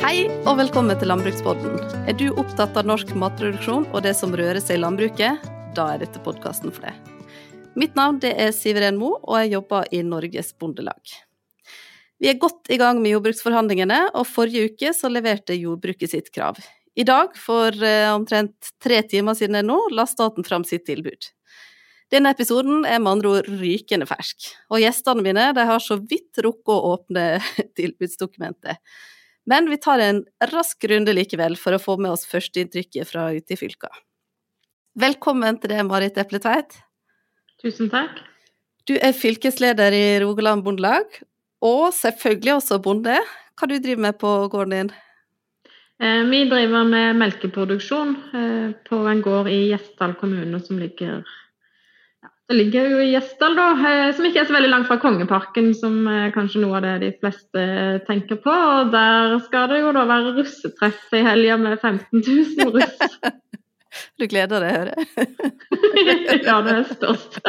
Hei og velkommen til Landbrukspodden. Er du opptatt av norsk matproduksjon og det som rører seg i landbruket? Da er dette podkasten for deg. Mitt navn er Siveren Mo, og jeg jobber i Norges Bondelag. Vi er godt i gang med jordbruksforhandlingene, og forrige uke så leverte jordbruket sitt krav. I dag, for eh, omtrent tre timer siden nå, la staten fram sitt tilbud. Denne episoden er med andre ord rykende fersk, og gjestene mine har så vidt rukket å åpne tilbudsdokumentet. Men vi tar en rask runde likevel, for å få med oss førsteinntrykket fra ute i fylka. Velkommen til deg, Marit Epletveit. Tusen takk. Du er fylkesleder i Rogaland Bondelag, og selvfølgelig også bonde. Hva du driver med på gården din? Eh, vi driver med melkeproduksjon eh, på en gård i Gjesdal kommune som ligger det ligger jo i Gjesdal, da, eh, som ikke er så veldig langt fra Kongeparken, som er kanskje noe av det de fleste tenker på. Og der skal det jo da være russetreff i helga med 15 000 russ. Du gleder deg, hører jeg. ja, det er størst.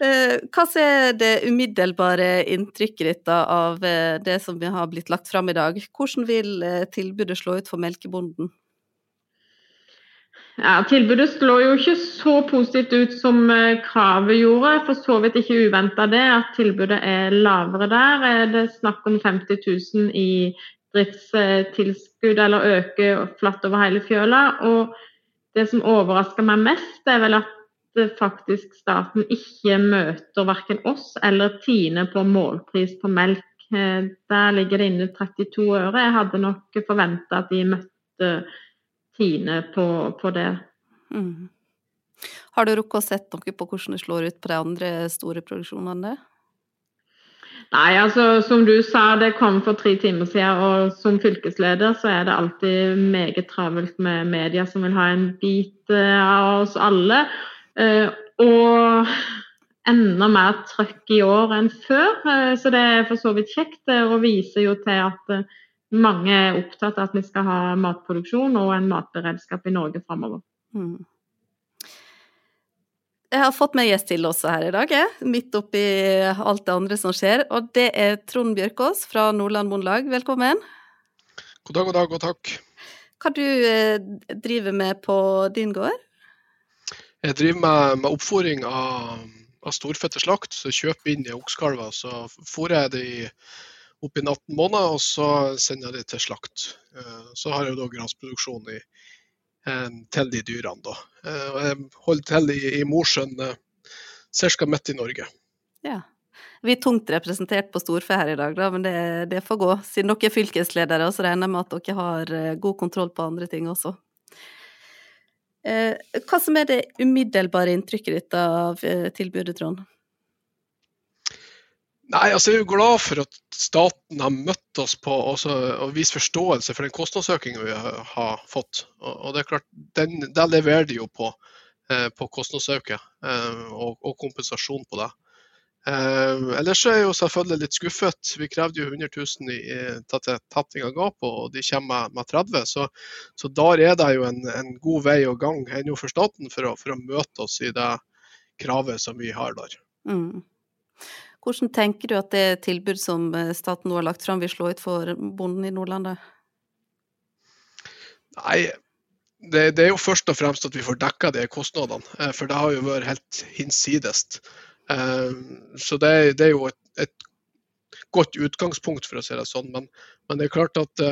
Eh, hva er det umiddelbare inntrykket ditt av eh, det som har blitt lagt fram i dag? Hvordan vil tilbudet slå ut for melkebonden? Ja, Tilbudet slår jo ikke så positivt ut som eh, kravet gjorde. For så vidt ikke uventa det, at tilbudet er lavere der. Er det snakk om 50 000 i driftstilskudd, eller øke flatt over hele fjøla. Og det som overrasker meg mest, er vel at faktisk staten ikke møter verken oss eller Tine på målpris på melk. Eh, der ligger det inne 32 øre. Jeg hadde nok forventa at de møtte Tine på, på det. Mm. Har du rukket å sett noe på hvordan det slår ut på de andre store produksjonene? Nei, altså som du sa, det kom for tre timer siden, og som fylkesleder så er det alltid meget travelt med media som vil ha en bit eh, av oss alle. Eh, og enda mer trøkk i år enn før, eh, så det er for så vidt kjekt. Og viser jo til at mange er opptatt av at vi skal ha matproduksjon og en matberedskap i Norge framover. Mm. Jeg har fått med gjest til også her i dag, jeg. midt oppi alt det andre som skjer. Og det er Trond Bjørkås fra Nordland Bondelag. Velkommen. God dag, god dag og takk. Hva du eh, driver med på din gård? Jeg driver med, med oppfòring av, av storfette slakt. Så jeg kjøper inn i oksekalver. Så fôrer jeg det i opp i 18 måneder, og så sender jeg det til slakt. Eh, så har jeg da grasproduksjon i, eh, til de dyrene. Da. Eh, jeg holder til i, i Mosjøen, ca. midt i Norge. Ja. Vi er tungt representert på storfe her i dag, da, men det, det får gå. Siden dere er fylkesledere, så regner jeg med at dere har god kontroll på andre ting også. Hva som er det umiddelbare inntrykket ditt av tilbudet, Trond? Nei, altså Jeg er jo glad for at staten har møtt oss på også, og vist forståelse for den kostnadsøkningen vi har fått. Og, og det er klart, den, Der leverer de jo på, eh, på kostnadsøkning eh, og, og, kompensasjon på det. Eh, ellers er jeg jo selvfølgelig litt skuffet. Vi krevde jo 100 000 i, til tetting av gap, og de kommer med, 30 så, så der er det jo en, en god vei og gang ennå for staten for å, for å, møte oss i det kravet som vi har der. Mm. Hvordan tenker du at det tilbud som eh, staten nå har lagt fram, vil slå ut for bonden i Nordlandet? Nei, det, det, er jo først og fremst at vi får dekka de kostnadene. Eh, for det har jo vært helt hinsides. Eh, så det, det er jo et, et, godt utgangspunkt, for å si det sånn. Men, men det er klart at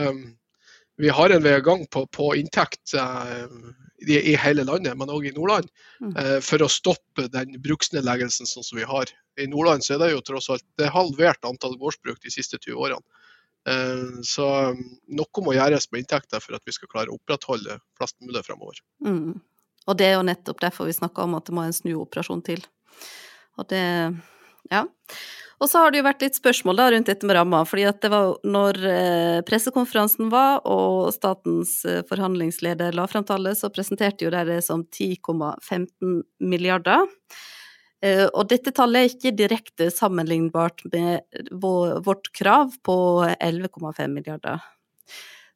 vi har en vei gang på, på inntekt i, i, hele landet, men òg i Nordland, mm. for å stoppe den bruksnedleggelsen som vi har i Nordland så er det jo tross alt det er halvert antall gårdsbruk de siste 20 årene. Eh, så um, noe må gjøres med inntekter for at vi skal klare å opprettholde flest mulig fremover. Mm. Og det er jo nettopp derfor vi snakker om at det må en snuoperasjon til. Og det ja. Og så har det jo vært litt spørsmål da rundt dette med ramma, fordi at det var når eh, pressekonferansen var og statens eh, forhandlingsleder la frem tallet, så presenterte jo de det som 10,15 milliarder. Eh, og dette tallet er ikke direkte sammenlignbart med vårt krav på 11,5 milliarder.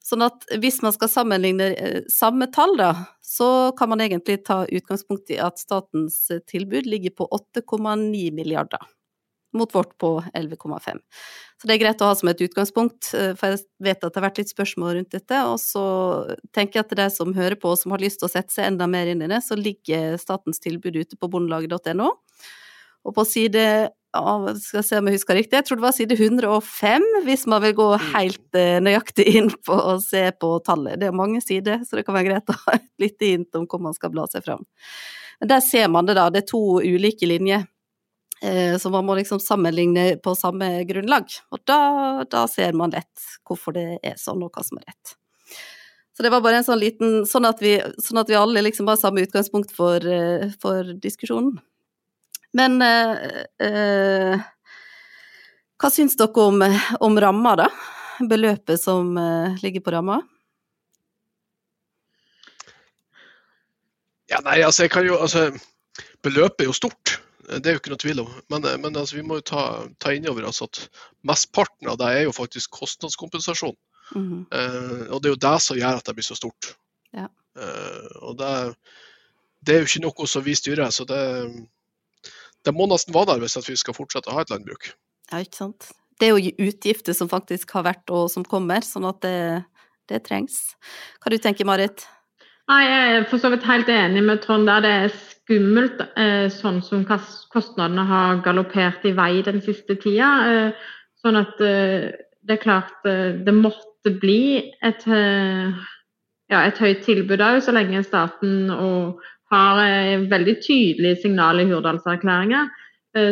Sånn at hvis man skal sammenligne samme tall, da, så kan man egentlig ta utgangspunkt i at statens tilbud ligger på 8,9 milliarder. Mot vårt på 11,5. Så det er greit å ha som et utgangspunkt, eh, for jeg vet at det har vært litt spørsmål rundt dette. Og så tenker jeg at de som hører på og som har lyst til å sette seg enda mer inn i det, så ligger statens tilbud ute på bondelaget.no. Og på side skal skal se om jeg husker riktig, jeg tror det var side 105, hvis man vil gå helt eh, nøyaktig inn på å se på tallet. Det er mange sider, så det kan være greit å ha et lite hint om hvor man skal bla seg fram. Men der ser man det, da. Det er to ulike linjer. Eh, så man må liksom sammenligne på samme grunnlag. Og da, da, ser man lett hvorfor det er sånn, og hva som er rett. Så det var bare en sånn liten Sånn at vi, sånn at vi alle liksom har samme utgangspunkt for, eh, for diskusjonen. Men eh, eh, hva syns dere om, om ramma, da? Beløpet som eh, ligger på ramma? Ja, nei, altså, jeg kan jo Altså, beløpet er jo stort. Det er jo ikke noe tvil om. Men, men altså, vi må jo ta, ta inn over oss at mesteparten av det er jo faktisk kostnadskompensasjon. Mm -hmm. uh, og det er jo det som gjør at det blir så stort. Ja. Uh, og det, det, er jo ikke noe som vi styrer, så det, det må nesten være der hvis vi skal fortsette å ha et landbruk. Ja, ikke sant. Det er jo utgifter som faktisk har vært og som kommer, sånn at det, det trengs. Hva du tenker Marit? Nei, Jeg er for så vidt helt enig med Trond der. Det er skummelt eh, sånn som kostnadene har galoppert i vei den siste tida. Eh, sånn at eh, det er klart det måtte bli et, ja, et høyt tilbud òg, så lenge staten har veldig tydelige signal i Hurdalserklæringa.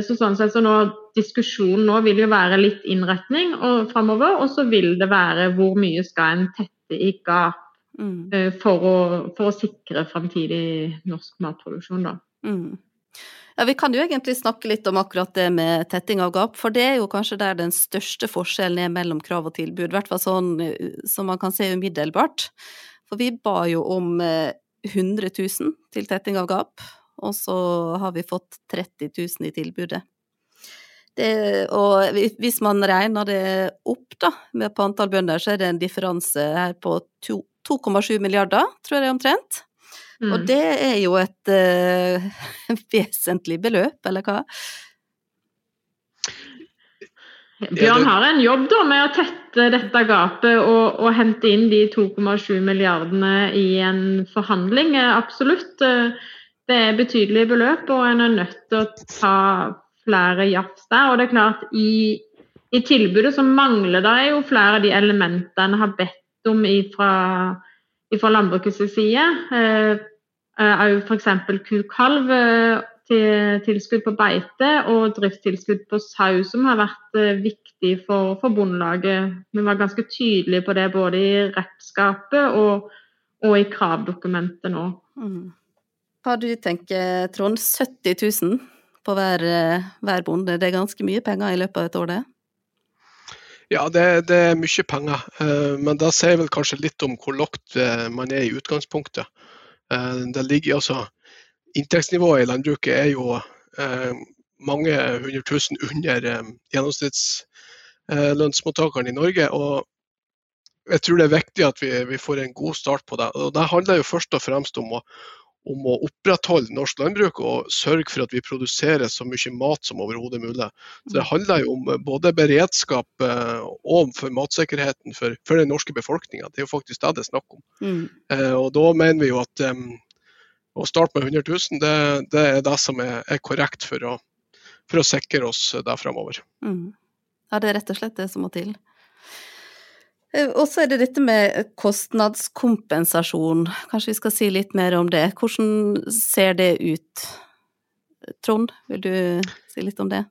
Så sånn sett, så nå, Diskusjonen nå vil jo være litt innretning og, framover, og så vil det være hvor mye skal en tette i gap Mm. Eh, for, å, for, å, sikre framtidig norsk matproduksjon, da. Mm. Ja, Vi kan jo egentlig snakke litt om akkurat det med tetting av gap, for det er jo kanskje der den største forskjellen er mellom krav og tilbud, i hvert fall sånn eh, som man kan se umiddelbart. For vi ba jo om 100 eh, 000 til tetting av gap, og så har vi fått 30 000 i tilbudet. Det, og hvis man regner det opp da, med på antall bønder, så er det en differanse her på to, 2,7 milliarder, tror jeg omtrent. Mm. Og det er jo et uh, vesentlig beløp, eller hva? Bjørn har en jobb da med å tette dette gapet og, og hente inn de 2,7 milliardene i en forhandling. Absolutt. Det er betydelige beløp, og en er nødt til å ta flere jafs der. Og det er klart, i, i tilbudet så mangler det jo flere av de elementene en har bedt om fra landbrukets side. Òg eh, f.eks. ku-kalv eh, til tilskudd på beite og driftstilskudd på sau, som har vært eh, viktig for, for Bondelaget. Vi var ganske tydelige på det både i rettskapet og, og i kravdokumentet nå. Mm. Hva du tenker, Trond? 70 000 på hver, hver bonde, det er ganske mye penger i løpet av et år, det? Ja, det, det, er mye penger. Eh, men det sier vel kanskje litt om hvor lågt eh, man er i utgangspunktet. Eh, det ligger altså Inntektsnivået i landbruket er jo mange hundre tusen under gjennomsnittslønnsmottakeren i Norge. og jeg tror det er viktig at vi, vi, får en god start på det. Og Det handler jo først og fremst om å, om å opprettholde norsk landbruk og sørge for at vi produserer så mye mat som overhodet mulig. Så Det handler jo om både beredskap eh, og for matsikkerheten for, for den norske befolkninga. Det er jo faktisk det det er snakk om. Mm. Eh, og Da mener vi jo at um, å starte med 100 000, det, det er det som er, er korrekt for å, for å, sikre oss det framover. Mm. Ja, det er rett og slett det som må til. Eh, og så er det dette med kostnadskompensasjon. Kanskje vi skal si litt mer om det. Hvordan ser det ut? Trond, vil du si litt om det?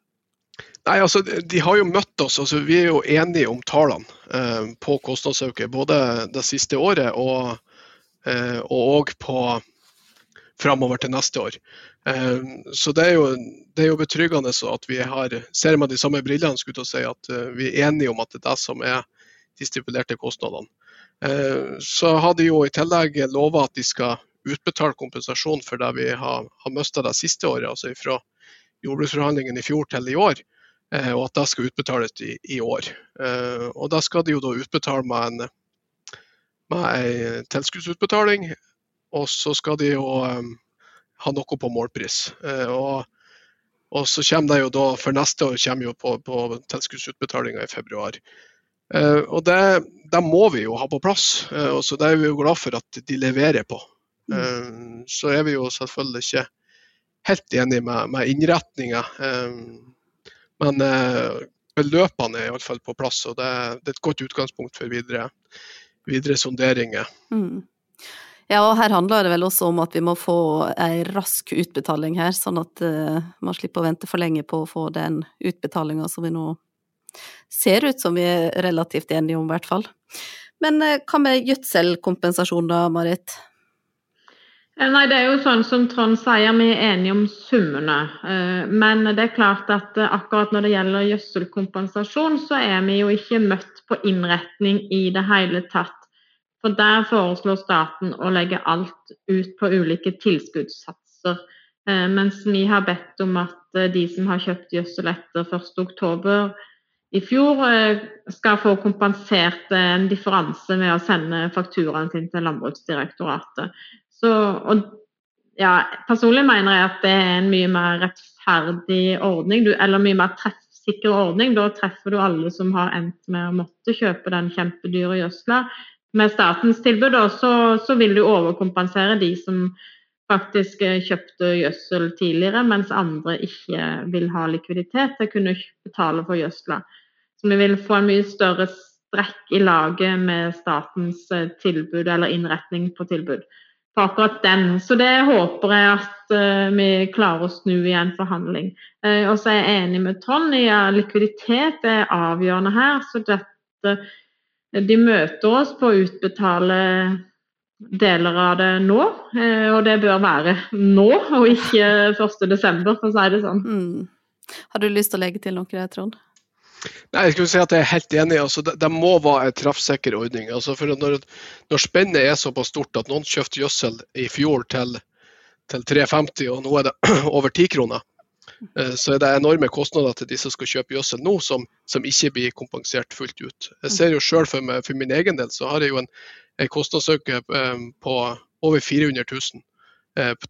Nei, altså, De har jo møtt oss. altså Vi er jo enige om tallene eh, på kostnadsøkning. Både det siste året og, eh, og på framover til neste år. Eh, så det er, jo, det er, jo, betryggende at vi har, ser med de samme brillene skulle si, at eh, vi er enige om at det er det som er de stipulerte kostnadene. Eh, så har de jo i tillegg lova at de skal utbetale kompensasjon for det vi har, har mista det siste året, altså fra jordbruksforhandlingene i fjor til i år. Eh, og at det skal utbetales i, i år. Eh, og da skal de jo da utbetale med en, med en tilskuddsutbetaling, og så skal de jo ha noe på målpris. Og Og så kommer det jo da, For neste år kommer jo på, på tilskuddsutbetalinga i februar. Eh, og det, det, må vi jo ha på plass, eh, og så det er vi jo glad for at de leverer på. Mm. Eh, så er vi jo selvfølgelig ikke helt enig med, med innretninga. Men beløpene er iallfall på plass, og det, det, er et godt utgangspunkt for videre, videre sonderinger. Mm. Ja, og her handler det vel også om at vi må få ei rask utbetaling her, sånn at uh, man slipper å vente for lenge på å få den utbetalinga som vi nå ser ut som vi er relativt enige om, i hvert fall. Men uh, hva med gjødselkompensasjon da, Marit? Eh, nei, det er jo sånn som Trond sier, vi er enige om summene. Men det er klart at akkurat når det gjelder gjødselkompensasjon, så er vi jo ikke møtt på innretning i det hele tatt. For der foreslår staten å legge alt ut på ulike tilskuddssatser. Eh, mens vi har bedt om at eh, de som har kjøpt gjødsel etter 1.10 i fjor, eh, skal få kompensert en differanse med å sende fakturaen sin til Landbruksdirektoratet. Så, og, ja, personlig mener jeg at det er en mye mer rettferdig ordning, eller mye mer treffsikker ordning. Da treffer du alle som har endt med å måtte kjøpe den kjempedyre gjødsla med statens tilbud, så, så, vil du overkompensere de som faktisk eh, kjøpte gjødsel tidligere, mens andre ikke vil ha likviditet til å kunne betale for gjødsla. Så vi vil få en mye større strekk i laget med statens eh, tilbud eller innretning på tilbud på akkurat den. Så det håper jeg at uh, vi klarer å snu i en forhandling. Uh, og så er jeg enig med Trond i at likviditet er avgjørende her. Så dette de møter oss på å utbetale deler av det nå, eh, og det bør være nå, og ikke 1.12., for å si det sånn. Mm. Har du lyst til å legge til noe Trond? Nei, jeg skulle si at jeg er helt enig. Altså, det, det, må være en treffsikker ordning. Altså, for når, når, spennet er såpass stort at noen kjøpte gjødsel i fjor til, til 3,50 og nå er det over 10 kroner, Eh, så er det enorme kostnader til de som skal kjøpe gjødsel nå, som, som, ikke blir kompensert fullt ut. Jeg ser jo selv for, for min egen del så har jeg jo en, en kostnadsøkning eh, på over 400 000 eh,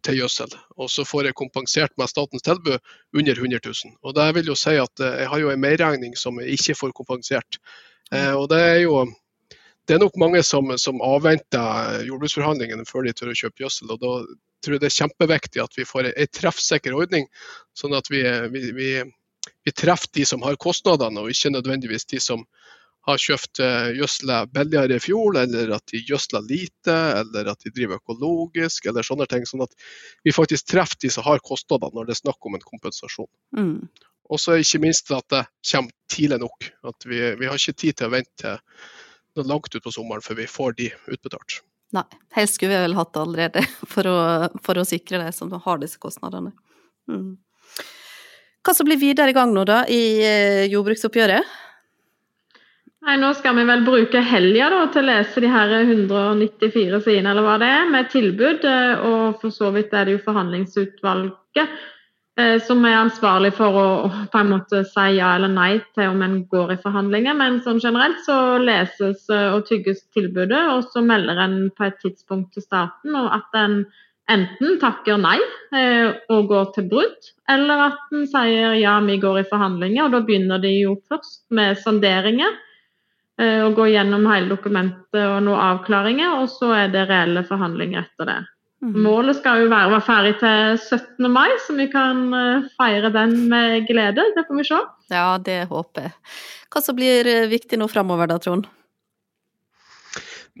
til gjødsel. Og så får jeg kompensert med statens tilbud under 100 000. Og det vil jo si at jeg har jo en merregning som jeg ikke får kompensert. Og det er jo det er nok mange som, som avventer jordbruksforhandlingene før de tør å kjøpe gjødsel. og Da tror jeg det er kjempeviktig at vi får en treffsikker ordning, sånn at vi, vi, vi, vi, treffer de som har kostnadene, og ikke nødvendigvis de som har kjøpt uh, gjødsla billigere i fjor, eller at de gjødsler lite, eller at de driver økologisk, eller sånne ting. Sånn at vi faktisk treffer de som har kostnader, når det er snakk om en kompensasjon. Mm. Og så ikke minst at det kommer tidlig nok. At vi, vi har ikke tid til å vente langt utpå sommeren før vi får de utbetalt. Nei, helst skulle vi vel hatt det allerede, for å, for å sikre de som har disse kostnadene. Mm. Hva som blir videre i gang nå, da, i eh, jordbruksoppgjøret? Nei, Nå skal vi vel bruke helga til å lese de her 194 sidene, eller hva det er, med tilbud. Eh, og for så vidt er det jo forhandlingsutvalget Eh, som er ansvarlig for å på en måte si ja eller nei til om en går i forhandlinger. Men sånn generelt så leses eh, og tygges tilbudet, og så melder en på et tidspunkt til staten at en enten takker nei og går til brudd, eller at en sier ja, vi går i forhandlinger. og Da begynner de jo først med sonderinger og gå gjennom hele dokumentet og noen avklaringer, og så er det reelle forhandlinger etter det. Mm. Målet skal jo være å være ferdig til 17. mai, så vi kan eh, feire den med glede. Det får vi se. Ja, det håper jeg. Hva som blir eh, viktig nå framover da, Trond?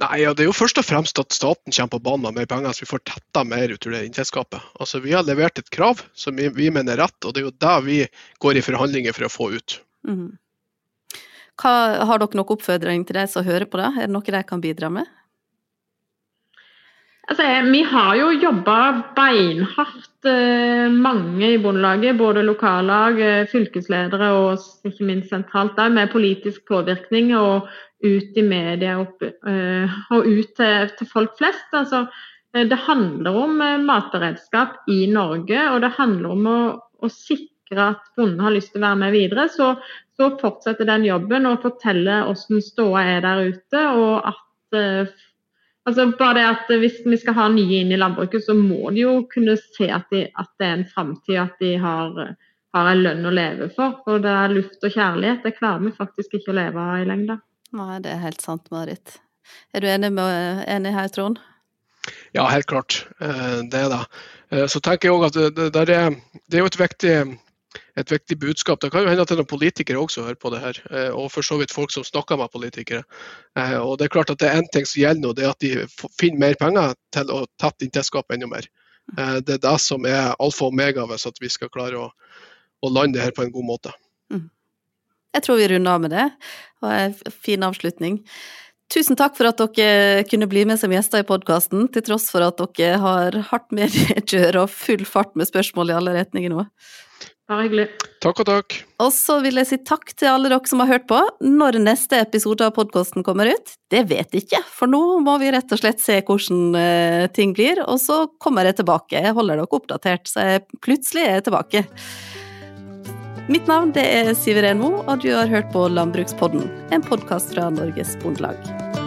Nei, ja, Det er jo først og fremst at staten kommer på banen med mer penger, så vi får tetta mer ut av det inntektsgapet. Altså, vi har levert et krav som vi, vi, mener er rett, og det er jo det vi går i forhandlinger for å få ut. Mm. Hva, har dere noen oppfordring til de som hører på det? Er det noe de kan bidra med? Altså, vi har jo jobba beinhardt, eh, mange i Bondelaget. Både lokallag, eh, fylkesledere og ikke minst sentralt der, med politisk påvirkning og ut i media og, eh, og ut til, til, folk flest. Altså, det handler om matberedskap i Norge, og det handler om å, å sikre at bonden har lyst til å være med videre. Så, så fortsetter den jobben og forteller hvordan ståa er der ute, og at Altså bare det at Hvis vi skal ha nye inn i landbruket, så må de jo kunne se at, de, at det er en framtid, at de har, har en lønn å leve for. For det er luft og kjærlighet. Det klarer vi faktisk ikke å leve av i lengda. Nei, det er helt sant, Marit. Er du enig, med, enig her, Trond? Ja, helt klart. Eh, det er det. Eh, så tenker jeg også at det, det, er, det er jo et viktig, et viktig budskap. Det kan jo hende at det er noen politikere også hører på det her, eh, og for så vidt folk som snakker med politikere. Og Det er klart at det er én ting som gjelder nå, det er at de finner mer penger til å tette inntektsgapet enda mer. Det er det som er alfa og omega hvis vi skal klare å, å lande det her på en god måte. Mm. Jeg tror vi runder av med det. Og en fin avslutning. Tusen takk for at dere kunne bli med som gjester i podkasten, til tross for at dere har hardt mediekjør og full fart med spørsmål i alle retninger nå. Bare hyggelig. Takk og takk. Og så vil jeg si takk til alle dere som har hørt på. Når neste episode av podkasten kommer ut, det vet jeg ikke, for nå må vi rett og slett se hvordan uh, ting blir, og så kommer jeg tilbake. Jeg holder dere oppdatert, så jeg plutselig er jeg tilbake. Mitt navn er Siv Renmo, og du har hørt på Landbrukspodden, en podkast fra Norges Bondelag.